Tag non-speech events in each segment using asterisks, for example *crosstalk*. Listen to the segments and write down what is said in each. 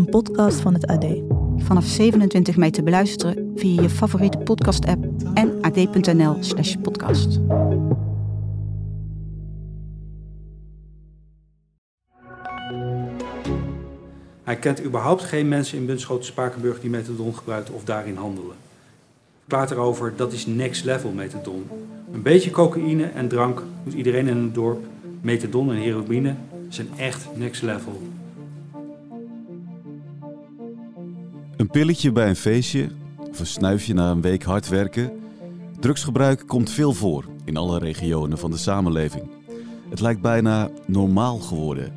een podcast van het AD. Vanaf 27 mei te beluisteren via je favoriete podcast-app en ad.nl/slash podcast. Hij kent überhaupt geen mensen in Bunschoten-Spakenburg die methadon gebruiken of daarin handelen. Verklaart erover, dat is next level methadon. Een beetje cocaïne en drank doet iedereen in het dorp. Methadon en heroïne zijn echt next level. Een pilletje bij een feestje of een snuifje na een week hard werken. Drugsgebruik komt veel voor in alle regionen van de samenleving. Het lijkt bijna normaal geworden.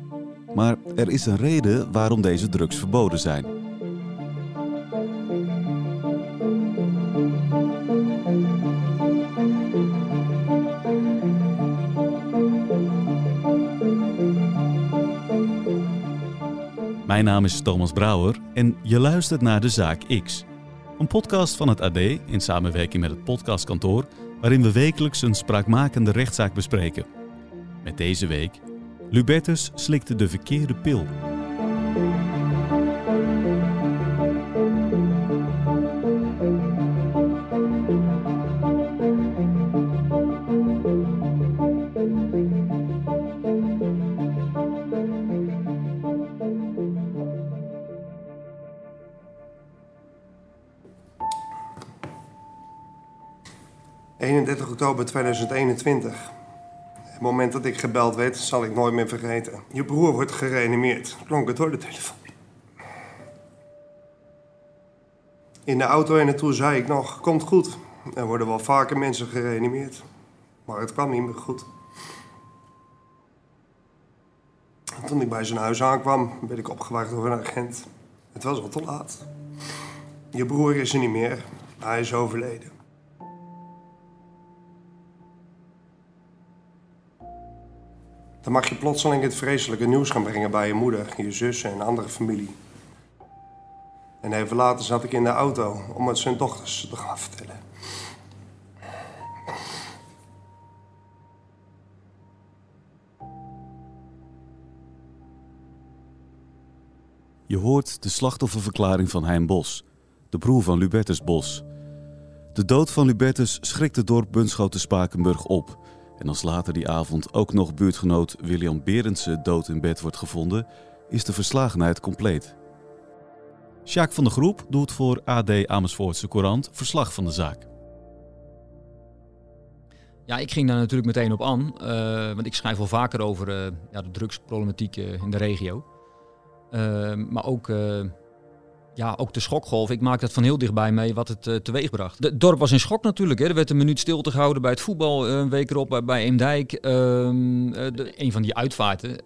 Maar er is een reden waarom deze drugs verboden zijn. Mijn naam is Thomas Brouwer en je luistert naar De Zaak X. Een podcast van het AD in samenwerking met het podcastkantoor... waarin we wekelijks een spraakmakende rechtszaak bespreken. Met deze week... Lubertus slikte de verkeerde pil. Oktober 2021. Het moment dat ik gebeld werd, zal ik nooit meer vergeten. Je broer wordt gereanimeerd. Klonk het door de telefoon. In de auto en naartoe zei ik nog, komt goed. Er worden wel vaker mensen gereanimeerd. Maar het kwam niet meer goed. Toen ik bij zijn huis aankwam, werd ik opgewacht door een agent. Het was al te laat. Je broer is er niet meer. Hij is overleden. Dan mag je plotseling het vreselijke nieuws gaan brengen bij je moeder, je zussen en andere familie. En even later zat ik in de auto om het zijn dochters te gaan vertellen. Je hoort de slachtofferverklaring van Hein Bos, de broer van Lubertus Bos. De dood van Lubertus schrikt het dorp Bunschoten-Spakenburg op. En als later die avond ook nog buurtgenoot William Berendsen dood in bed wordt gevonden, is de verslagenheid compleet. Sjaak van de Groep doet voor AD Amersfoortse Courant verslag van de zaak. Ja, ik ging daar natuurlijk meteen op aan, uh, want ik schrijf wel vaker over uh, ja, de drugsproblematiek uh, in de regio. maar ook ja, ook de schokgolf. Ik maak dat van heel dichtbij mee wat het uh, teweeg bracht. Het dorp was in schok natuurlijk. Hè. Er werd een minuut stilte gehouden bij het voetbal een week erop bij, Eemdijk. De, een van die uitvaarten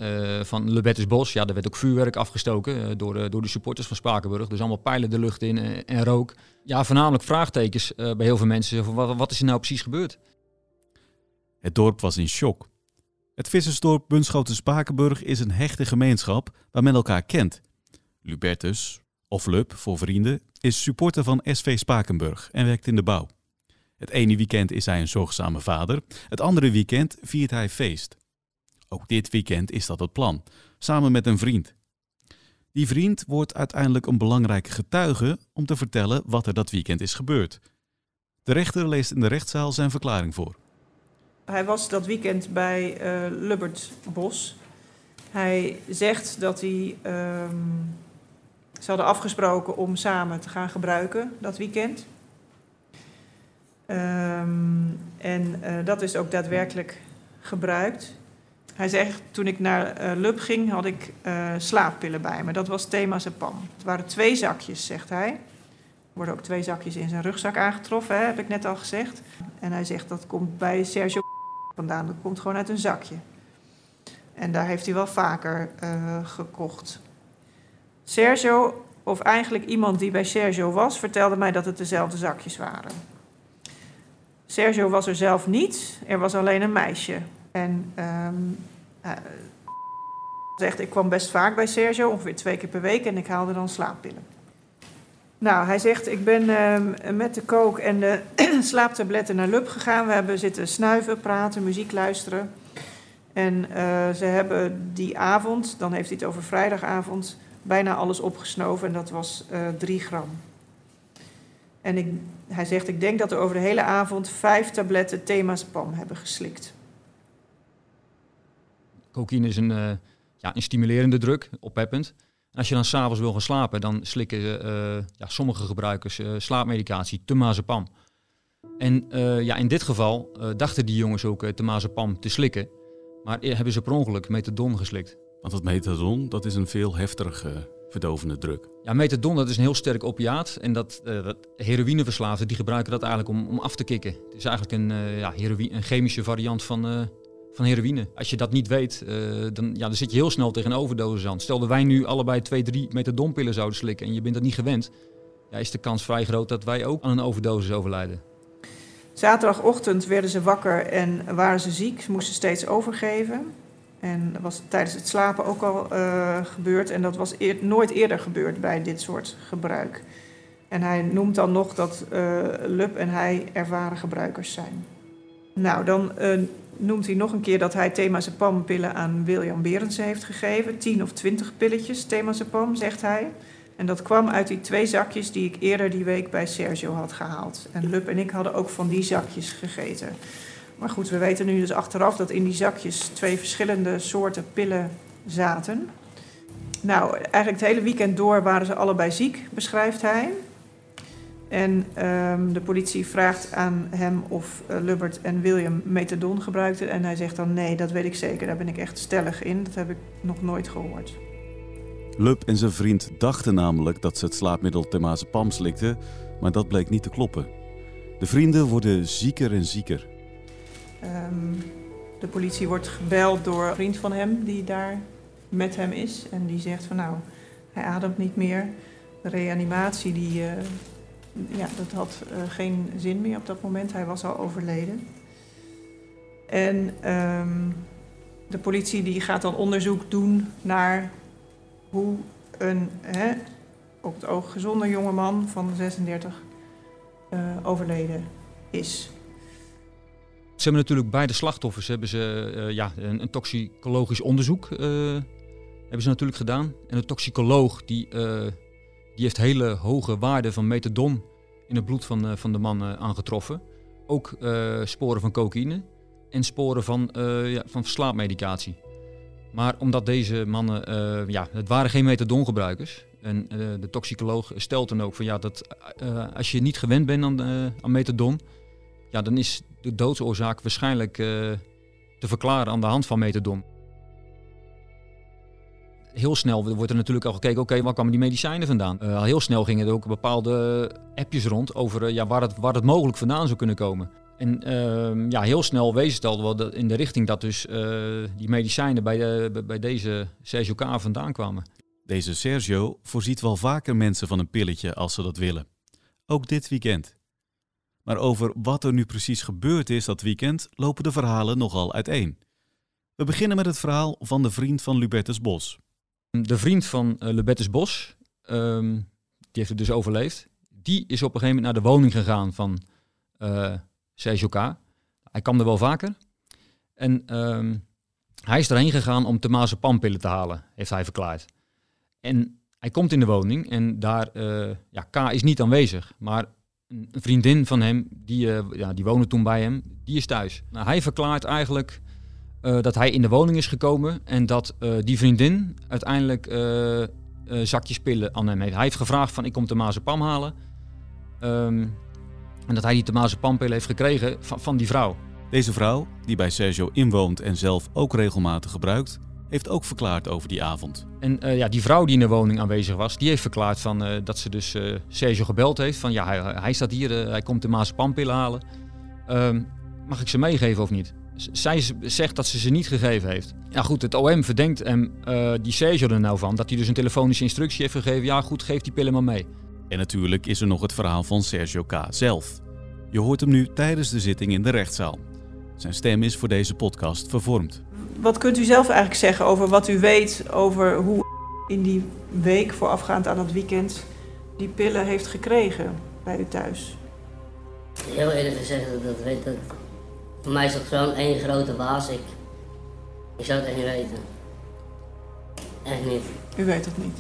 van Lebettes Bos. Ja, daar werd ook vuurwerk afgestoken door, door de supporters van Spakenburg. Dus allemaal pijlen de lucht in en rook. Ja, voornamelijk vraagtekens bij heel veel mensen. Wat, wat is er nou precies gebeurd? Het dorp was in shock. Het vissersdorp Bunschoten-Spakenburg is een hechte gemeenschap waar men elkaar kent. Lubertus, of Lub voor vrienden, is supporter van SV Spakenburg en werkt in de bouw. Het ene weekend is hij een zorgzame vader, het andere weekend viert hij feest. Ook dit weekend is dat het plan, samen met een vriend. Die vriend wordt uiteindelijk een belangrijke getuige om te vertellen wat er dat weekend is gebeurd. De rechter leest in de rechtszaal zijn verklaring voor. Hij was dat weekend bij uh, Lubbert Bos. Hij zegt dat hij um, ze hadden afgesproken om samen te gaan gebruiken dat weekend. Um, en uh, dat is ook daadwerkelijk gebruikt. Hij zegt, toen ik naar uh, Lub ging, had ik uh, slaappillen bij me. Dat was themazepam. Het waren twee zakjes, zegt hij. Er worden ook twee zakjes in zijn rugzak aangetroffen, heb ik net al gezegd. En hij zegt, dat komt bij Sergio vandaan. Dat komt gewoon uit een zakje. En daar heeft hij wel vaker gekocht. Sergio of eigenlijk iemand die bij Sergio was, vertelde mij dat het dezelfde zakjes waren. Sergio was er zelf niet, er was alleen een meisje. En um, zegt, ik kwam best vaak bij Sergio, ongeveer twee keer per week, en ik haalde dan slaappillen. Nou, hij zegt, ik ben uh, met de kook en de *clears throat* slaaptabletten naar Lub gegaan. We hebben zitten snuiven, praten, muziek luisteren. En uh, ze hebben die avond, dan heeft hij het over vrijdagavond, bijna alles opgesnoven. En dat was uh, drie gram. En ik, hij zegt, ik denk dat er over de hele avond vijf tabletten themazepam hebben geslikt. Cocaïne is een, uh, ja, een stimulerende druk, opheppend. En als je dan s'avonds wil gaan slapen, dan slikken uh, ja, sommige gebruikers slaapmedicatie, temazepam. En ja, in dit geval dachten die jongens ook temazepam te slikken. Maar hebben ze per ongeluk methadon geslikt. Want dat methadon, dat is een veel heftige verdovende druk. Ja, methadon dat is een heel sterk opiaat. En dat, uh, dat heroïneverslaafden die gebruiken dat eigenlijk om, om af te kicken. Het is eigenlijk een, uh, ja, heroïne, een chemische variant van, uh, van heroïne. Als je dat niet weet, dan, ja, dan zit je heel snel tegen een overdosis aan. Stel dat wij nu allebei twee, drie methadonpillen zouden slikken en je bent dat niet gewend. Ja, is de kans vrij groot dat wij ook aan een overdosis overlijden. Zaterdagochtend werden ze wakker en waren ze ziek. Ze moesten steeds overgeven. En dat was tijdens het slapen ook al uh, gebeurd. En dat was nooit eerder gebeurd bij dit soort gebruik. En hij noemt dan nog dat uh, Lub en hij ervaren gebruikers zijn. Nou, dan uh, noemt hij nog een keer dat hij themazepam-pillen aan William Berends heeft gegeven. 10 of 20 pilletjes themazepam, zegt hij. En dat kwam uit die twee zakjes die ik eerder die week bij Sergio had gehaald. En Lub en ik hadden ook van die zakjes gegeten. Maar goed, we weten nu dus achteraf dat in die zakjes twee verschillende soorten pillen zaten. Nou, eigenlijk het hele weekend door waren ze allebei ziek, beschrijft hij. En um, de politie vraagt aan hem of uh, Lubbert en William methadon gebruikten. En hij zegt dan nee, dat weet ik zeker. Daar ben ik echt stellig in. Dat heb ik nog nooit gehoord. Lub en zijn vriend dachten namelijk dat ze het slaapmiddel temazepam slikten, maar dat bleek niet te kloppen. De vrienden worden zieker en zieker. Um, de politie wordt gebeld door een vriend van hem die daar met hem is. En die zegt van nou, hij ademt niet meer. De reanimatie, die, uh, ja, dat had uh, geen zin meer op dat moment. Hij was al overleden. En um, de politie die gaat dan onderzoek doen naar hoe een hè, op het oog gezonde jongeman van 36 uh, overleden is. Ze hebben natuurlijk bij de slachtoffers hebben ze, uh, ja, een, toxicologisch onderzoek uh, hebben ze natuurlijk gedaan. En de toxicoloog die, uh, die heeft hele hoge waarden van methadon in het bloed van, van de man aangetroffen. Ook sporen van cocaïne en sporen van, ja, van slaapmedicatie. Maar omdat deze mannen, ja, het waren geen methadongebruikers. En de toxicoloog stelt dan ook van ja, dat als je niet gewend bent aan, aan methadon, ja, dan is de doodsoorzaak waarschijnlijk uh, te verklaren aan de hand van methadon. Heel snel wordt er natuurlijk al gekeken, oké, waar kwamen die medicijnen vandaan? Uh, heel snel gingen er ook bepaalde appjes rond over uh, ja, waar, het, het mogelijk vandaan zou kunnen komen. En uh, ja, heel snel wees het al wel in de richting dat dus die medicijnen bij, de, bij deze Sergio K. vandaan kwamen. Deze Sergio voorziet wel vaker mensen van een pilletje als ze dat willen. Ook dit weekend. Maar over wat er nu precies gebeurd is dat weekend lopen de verhalen nogal uiteen. We beginnen met het verhaal van de vriend van Lubertus Bos. De vriend van uh, Bos, um, die heeft het dus overleefd, die is op een gegeven moment naar de woning gegaan van uh, Sergio K. Hij kwam er wel vaker. En um, hij is erheen gegaan om temazepam-pillen te halen, heeft hij verklaard. En hij komt in de woning en daar, uh, ja, K is niet aanwezig, maar een vriendin van hem, die, uh, ja, die woonde toen bij hem, die is thuis. Nou, hij verklaart eigenlijk uh, dat hij in de woning is gekomen en dat uh, die vriendin uiteindelijk zakjes pillen aan hem heeft. Hij heeft gevraagd van ik kom temazepam halen. Um, en dat hij die temazepam-pillen heeft gekregen van, van die vrouw. Deze vrouw, die bij Sergio inwoont en zelf ook regelmatig gebruikt, heeft ook verklaard over die avond. En uh, ja, die vrouw die in de woning aanwezig was, die heeft verklaard van, uh, dat ze dus uh, Sergio gebeld heeft. Van ja, hij, hij staat hier, hij komt de maaspamppillen halen. Ehm, mag ik ze meegeven of niet? Z- Zij zegt dat ze ze niet gegeven heeft. Ja goed, het OM verdenkt hem, eh, die Sergio er nou van, dat hij dus een telefonische instructie heeft gegeven. Ja goed, geef die pillen maar mee. En natuurlijk is er nog het verhaal van Sergio K. zelf. Je hoort hem nu tijdens de zitting in de rechtszaal. Zijn stem is voor deze podcast vervormd. Wat kunt u zelf eigenlijk zeggen over wat u weet over hoe in die week voorafgaand aan het weekend die pillen heeft gekregen bij u thuis? Heel eerlijk gezegd, dat, dat weet dat. Voor mij is dat gewoon één grote waas. Ik, ik zou het echt niet weten. Echt niet. U weet het niet.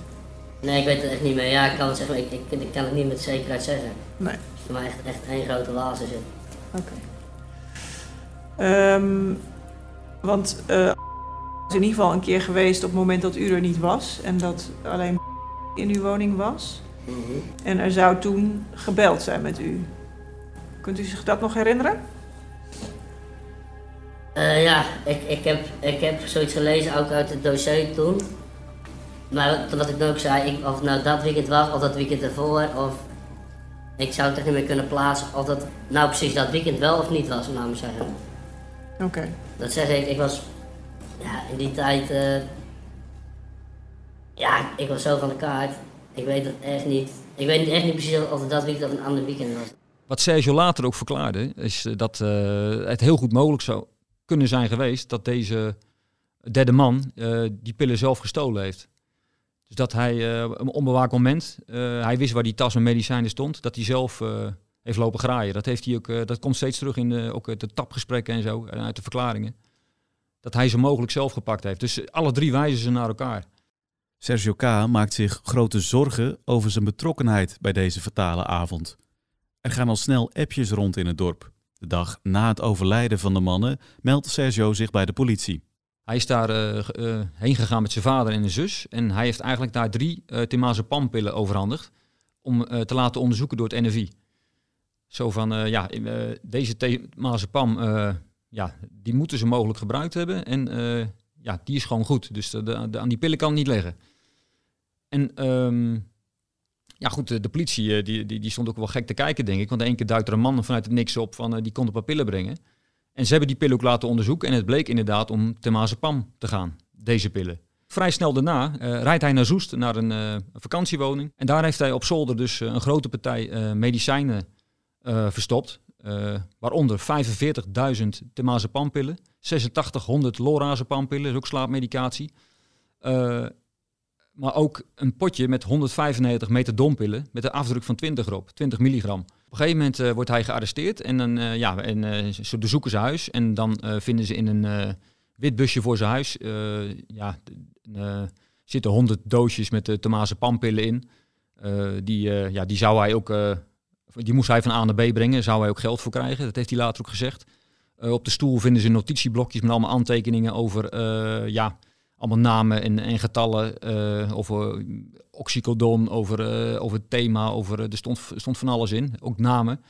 Nee, ik weet het echt niet meer. Ja, ik kan het zeggen, maar ik, ik, ik kan het niet met zekerheid zeggen. Nee. Het is voor mij echt, echt één grote waas is het. Oké. Want eh is in ieder geval een keer geweest op het moment dat u er niet was en dat alleen *laughs* in uw woning was. Mhm. En er zou toen gebeld zijn met u. Kunt u zich dat nog herinneren? Eh, ja, ik, ik, heb, ik heb zoiets gelezen ook uit het dossier toen. Maar wat, wat ik ook zei, ik, of het nou dat weekend was of dat weekend ervoor, of ik zou het echt niet meer kunnen plaatsen of dat nou precies dat weekend wel of niet was, nou moet zeggen. Oké. Dat zeg ik, ik was ja, in die tijd, eh, ja, ik was zo van de kaart. Ik weet het echt niet. Ik weet echt niet precies of het dat weekend of een ander weekend was. Wat Sergio later ook verklaarde, is eh, dat eh, het heel goed mogelijk zou kunnen zijn geweest dat deze derde man eh, die pillen zelf gestolen heeft. Dus dat hij eh, een onbewaakt moment, eh, hij wist waar die tas met medicijnen stond, dat hij zelf eh, heeft lopen graaien. Dat, heeft hij ook, eh, dat komt steeds terug in de, ook de tapgesprekken en zo, en uit de verklaringen. Dat hij ze mogelijk zelf gepakt heeft. Dus alle drie wijzen ze naar elkaar. Sergio K. maakt zich grote zorgen over zijn betrokkenheid bij deze fatale avond. Er gaan al snel appjes rond in het dorp. De dag na het overlijden van de mannen meldt Sergio zich bij de politie. Hij is daar eh, heen gegaan met zijn vader en een zus. En hij heeft eigenlijk daar drie uh, temazepam-pillen overhandigd. Om te laten onderzoeken door het NFI. Zo van, eh, ja, eh, deze temazepam, eh ja, die moeten ze mogelijk gebruikt hebben. En ja, die is gewoon goed. Dus de, aan die pillen kan het niet liggen. En ehm, ja, goed, de, politie die, die, die stond ook wel gek te kijken, denk ik. Want één keer duikt er een man vanuit het niks op van, die kon een paar pillen brengen. En ze hebben die pillen ook laten onderzoeken en het bleek inderdaad om temazepam te gaan, deze pillen. Vrij snel daarna rijdt hij naar Zoest, naar een vakantiewoning. En daar heeft hij op zolder dus een grote partij medicijnen eh, verstopt. eh, waaronder 45.000 temazepampillen, 8600 lorazepam-pillen, is ook slaapmedicatie. Eh, maar ook een potje met 195 metadompillen met een afdruk van 20 erop, 20 milligram. Op een gegeven moment wordt hij gearresteerd en dan ja, en, ze bezoeken zijn huis en dan vinden ze in een wit busje voor zijn huis ja, zitten 100 doosjes met de Tomase pampillen in. Die, ja, die zou hij ook, die moest hij van A naar B brengen, zou hij ook geld voor krijgen. Dat heeft hij later ook gezegd. Eh, op de stoel vinden ze notitieblokjes met allemaal aantekeningen over eh, ja, allemaal namen en, en getallen, eh, over oxycodon, over, over het thema, over, er stond, stond van alles in, ook namen.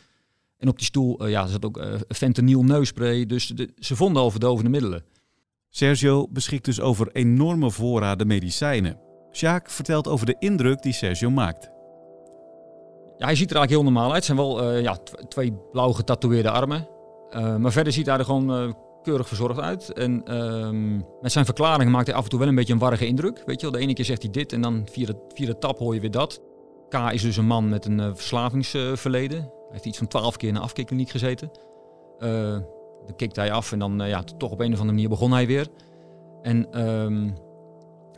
En op die stoel ja, zat ook fentanyl neusspray, dus ze vonden al verdovende middelen. Sergio beschikt dus over enorme voorraden medicijnen. Sjaak vertelt over de indruk die Sergio maakt. Ja, hij ziet er eigenlijk heel normaal uit. Het zijn wel eh, ja, tw- twee blauw getatoeëerde armen. Eh, maar verder ziet hij er gewoon eh, keurig verzorgd uit. En ehm, met zijn verklaringen maakt hij af en toe wel een beetje een warrige indruk. Weet je wel, de ene keer zegt hij dit en dan via de, tap hoor je weer dat. K is dus een man met een verslavingsverleden. hij heeft iets van twaalf keer in een afkikkliniek gezeten. Dan kikt hij af en dan ja, toch op een of andere manier begon hij weer. En ehm,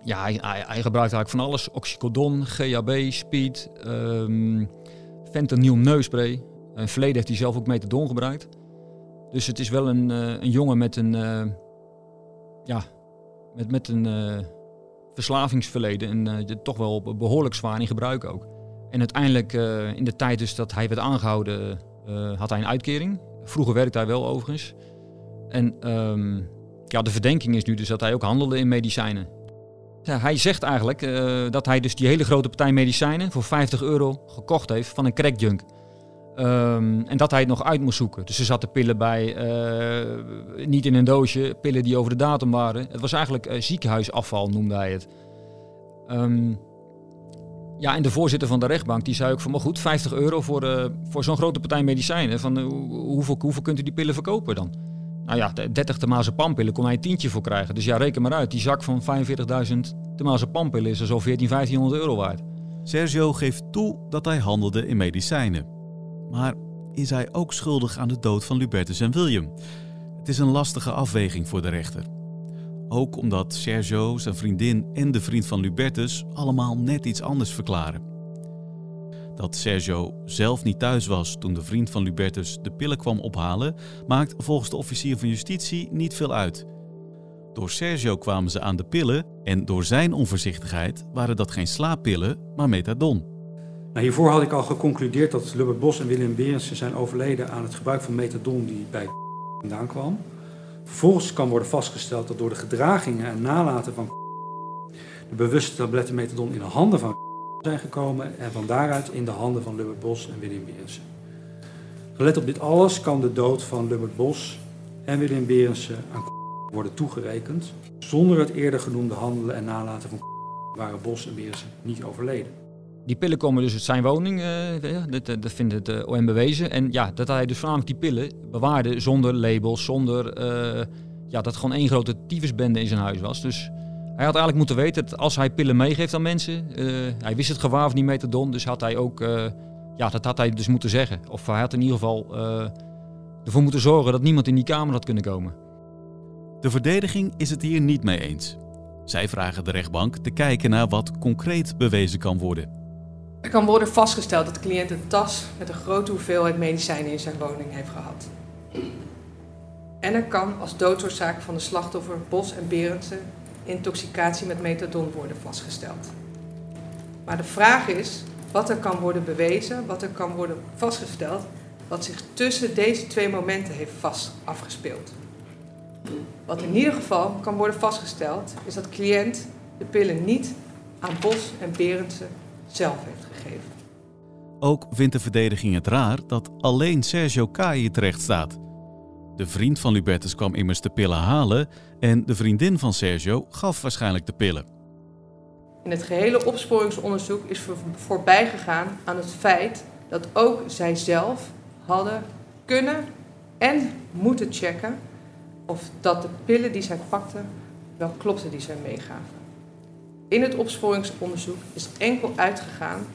ja, hij, hij, gebruikt eigenlijk van alles. Oxycodon, GHB, speed, ehm fentanyl neusspray. In verleden heeft hij zelf ook methadon gebruikt. Dus het is wel een, eh, een jongen met een, eh, ja, met, met een eh, verslavingsverleden. En toch wel behoorlijk zwaar in gebruik ook. En uiteindelijk in de tijd dus dat hij werd aangehouden, eh, had hij een uitkering. Vroeger werkte hij wel overigens. En ehm, ja, de verdenking is nu dus dat hij ook handelde in medicijnen. Hij zegt eigenlijk eh, dat hij dus die hele grote partij medicijnen voor 50 euro gekocht heeft van een crackjunk. Ehm, en dat hij het nog uit moest zoeken. Dus er zaten pillen bij, eh, niet in een doosje, pillen die over de datum waren. Het was eigenlijk eh, ziekenhuisafval, noemde hij het. Ehm, ja, en de voorzitter van de rechtbank die zei ook van, maar goed, 50 euro voor, voor zo'n grote partij medicijnen. Van, hoe- hoeveel, hoeveel kunt u die pillen verkopen dan? Nou ja, de 30 Temazepampillen kon hij een tientje voor krijgen. Dus ja, reken maar uit. Die zak van 45.000 Temazepampillen is er zo'n 14, 1500 euro waard. Sergio geeft toe dat hij handelde in medicijnen. Maar is hij ook schuldig aan de dood van Lubertus en William? Het is een lastige afweging voor de rechter. Ook omdat Sergio, zijn vriendin en de vriend van Lubertus allemaal net iets anders verklaren. Dat Sergio zelf niet thuis was toen de vriend van Lubertus de pillen kwam ophalen, maakt volgens de officier van justitie niet veel uit. Door Sergio kwamen ze aan de pillen en door zijn onvoorzichtigheid waren dat geen slaappillen, maar methadon. Nou, hiervoor had ik al geconcludeerd dat Lubbert Bos en Willem Berendsen zijn overleden aan het gebruik van methadon die bij *laughs* vandaan kwam. Vervolgens kan worden vastgesteld dat door de gedragingen en nalaten van *laughs* de bewuste tabletten methadon in de handen van zijn gekomen en van daaruit in de handen van Lubbert Bos en Willem Berendsen. Gelet op dit alles kan de dood van Lubbert Bos en Willem Berendsen aan worden toegerekend. Zonder het eerder genoemde handelen en nalaten van waren Bos en Berendsen niet overleden. Die pillen komen dus uit zijn woning, uh, dat, dat vindt het uh, OM bewezen. En ja, dat hij dus voornamelijk die pillen bewaarde zonder labels, zonder ja, dat gewoon één grote tyfusbende in zijn huis was. Dus hij had eigenlijk moeten weten dat als hij pillen meegeeft aan mensen, hij wist het gewaar van die methadon, dus had hij ook, ja, dat had hij dus moeten zeggen. Of hij had in ieder geval ervoor moeten zorgen dat niemand in die kamer had kunnen komen. De verdediging is het hier niet mee eens. Zij vragen de rechtbank te kijken naar wat concreet bewezen kan worden. Er kan worden vastgesteld dat de cliënt een tas met een grote hoeveelheid medicijnen in zijn woning heeft gehad. En er kan als doodsoorzaak van de slachtoffer Bos en Berendsen intoxicatie met methadon worden vastgesteld. Maar de vraag is wat er kan worden bewezen, wat er kan worden vastgesteld, wat zich tussen deze twee momenten heeft vast afgespeeld. Wat in ieder geval kan worden vastgesteld, is dat cliënt de pillen niet aan Bos en Berendsen zelf heeft gegeven. Ook vindt de verdediging het raar dat alleen Sergio K. terecht staat. De vriend van Lubertus kwam immers de pillen halen en de vriendin van Sergio gaf waarschijnlijk de pillen. In het gehele opsporingsonderzoek is voorbijgegaan aan het feit dat ook zij zelf hadden kunnen en moeten checken of dat de pillen die zij pakten wel klopten die zij meegaven. In het opsporingsonderzoek is enkel uitgegaan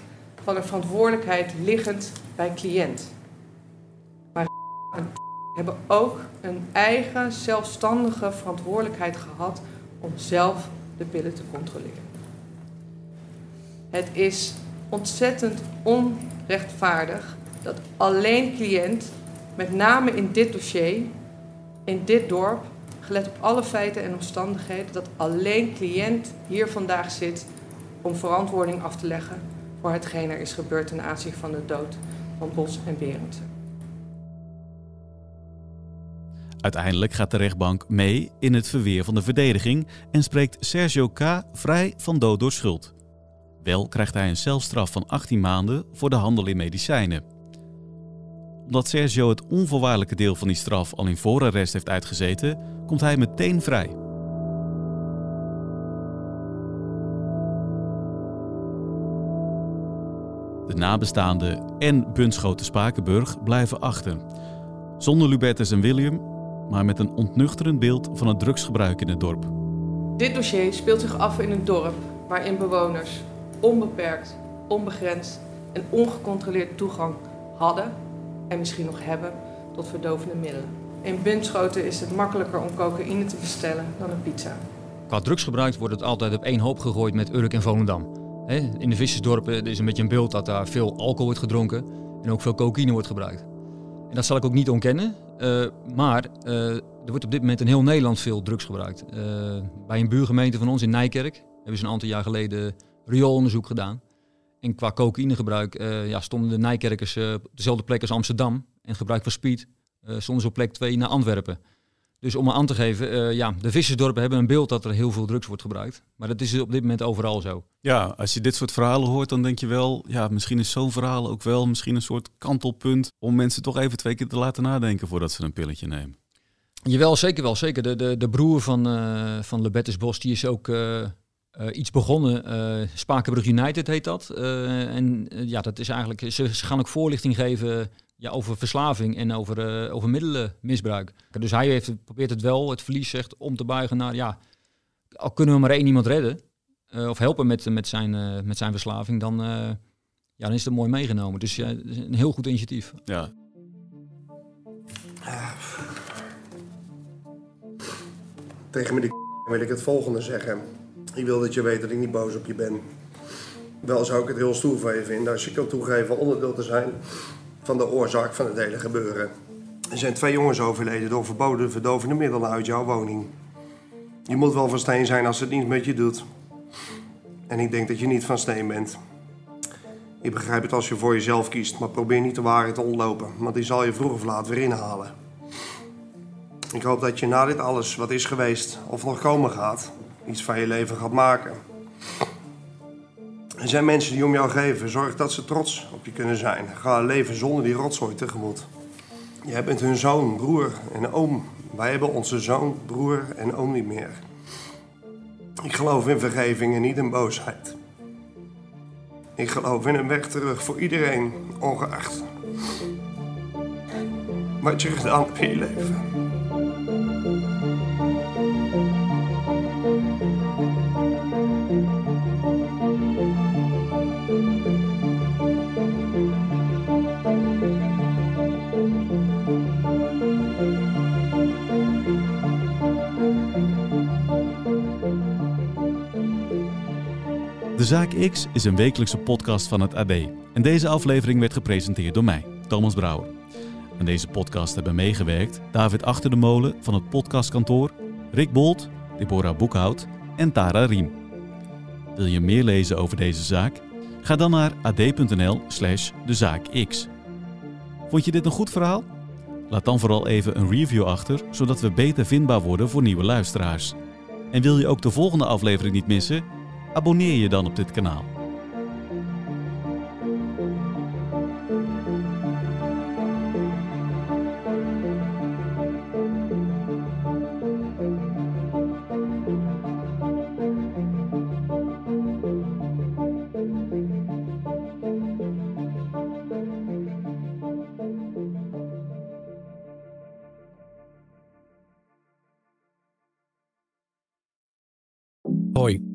van een verantwoordelijkheid liggend bij cliënt. Maar hebben ook een eigen zelfstandige verantwoordelijkheid gehad om zelf de pillen te controleren. Het is ontzettend onrechtvaardig dat alleen cliënt, met name in dit dossier, in dit dorp, gelet op alle feiten en omstandigheden, dat alleen cliënt hier vandaag zit om verantwoording af te leggen voor hetgeen er is gebeurd ten aanzien van de dood van Bos en Berendsen. Uiteindelijk gaat de rechtbank mee in het verweer van de verdediging en spreekt Sergio K. vrij van dood door schuld. Wel krijgt hij een celstraf van 18 maanden voor de handel in medicijnen. Omdat Sergio het onvoorwaardelijke deel van die straf al in voorarrest heeft uitgezeten, komt hij meteen vrij. De nabestaanden en Bunschoten Spakenburg blijven achter. Zonder Lubertus en William, maar met een ontnuchterend beeld van het drugsgebruik in het dorp. Dit dossier speelt zich af in een dorp waarin bewoners onbeperkt, onbegrensd en ongecontroleerd toegang hadden en misschien nog hebben tot verdovende middelen. In Bunschoten is het makkelijker om cocaïne te bestellen dan een pizza. Qua drugsgebruik wordt het altijd op één hoop gegooid met Urk en Volendam. In de vissersdorpen is een beetje een beeld dat daar veel alcohol wordt gedronken en ook veel cocaïne wordt gebruikt. En dat zal ik ook niet ontkennen, uh, maar uh, er wordt op dit moment in heel Nederland veel drugs gebruikt. Uh, bij een buurgemeente van ons in Nijkerk hebben ze een aantal jaar geleden rioolonderzoek gedaan. En qua cocaïnegebruik ja, stonden de Nijkerkers op dezelfde plek als Amsterdam. En gebruik van speed stonden ze op plek 2 naar Antwerpen. Dus om aan te geven, uh, ja, de vissersdorpen hebben een beeld dat er heel veel drugs wordt gebruikt. Maar dat is op dit moment overal zo. Ja, als je dit soort verhalen hoort, dan denk je wel, ja, misschien is zo'n verhaal ook wel misschien een soort kantelpunt om mensen toch even twee keer te laten nadenken voordat ze een pilletje nemen. Jawel, zeker wel. Zeker. De, de, de broer van, uh, van Lebettes Bos, die is ook uh, iets begonnen. Spakenbrug United heet dat. en ja, dat is eigenlijk, ze, ze, gaan ook voorlichting geven ja, over verslaving en over, uh, over middelenmisbruik. Dus hij heeft, probeert het wel, het verlies zegt, om te buigen naar, ja, al kunnen we maar één iemand redden, uh, of helpen met, met, zijn, uh, met zijn verslaving, dan, ja, dan is het mooi meegenomen. Dus ja, een heel goed initiatief. Ja. Tegen me die wil ik het volgende zeggen. Ik wil dat je weet dat ik niet boos op je ben. Wel zou ik het heel stoer van je vinden als je kan toegeven onderdeel te zijn van de oorzaak van het hele gebeuren. Er zijn twee jongens overleden door verboden verdovende middelen uit jouw woning. Je moet wel van steen zijn als het niet met je doet. En ik denk dat je niet van steen bent. Ik begrijp het als je voor jezelf kiest, maar probeer niet de waarheid te ontlopen, want die zal je vroeg of laat weer inhalen. Ik hoop dat je na dit alles wat is geweest of nog komen gaat, iets van je leven gaat maken. Er zijn mensen die om jou geven. Zorg dat ze trots op je kunnen zijn. Ga leven zonder die rotzooi tegemoet. Jij bent hun zoon, broer en oom. Wij hebben onze zoon, broer en oom niet meer. Ik geloof in vergeving en niet in boosheid. Ik geloof in een weg terug voor iedereen, ongeacht wat je gedaan hebt in je leven. De Zaak X is een wekelijkse podcast van het AD. En deze aflevering werd gepresenteerd door mij, Thomas Brouwer. Aan deze podcast hebben meegewerkt David Achter de Molen van het podcastkantoor, Rick Bolt, Deborah Boekhout en Tara Riem. Wil je meer lezen over deze zaak? Ga dan naar ad.nl slash dezaakx. Vond je dit een goed verhaal? Laat dan vooral even een review achter, zodat we beter vindbaar worden voor nieuwe luisteraars. En wil je ook de volgende aflevering niet missen? Abonneer je dan op dit kanaal. Hoi,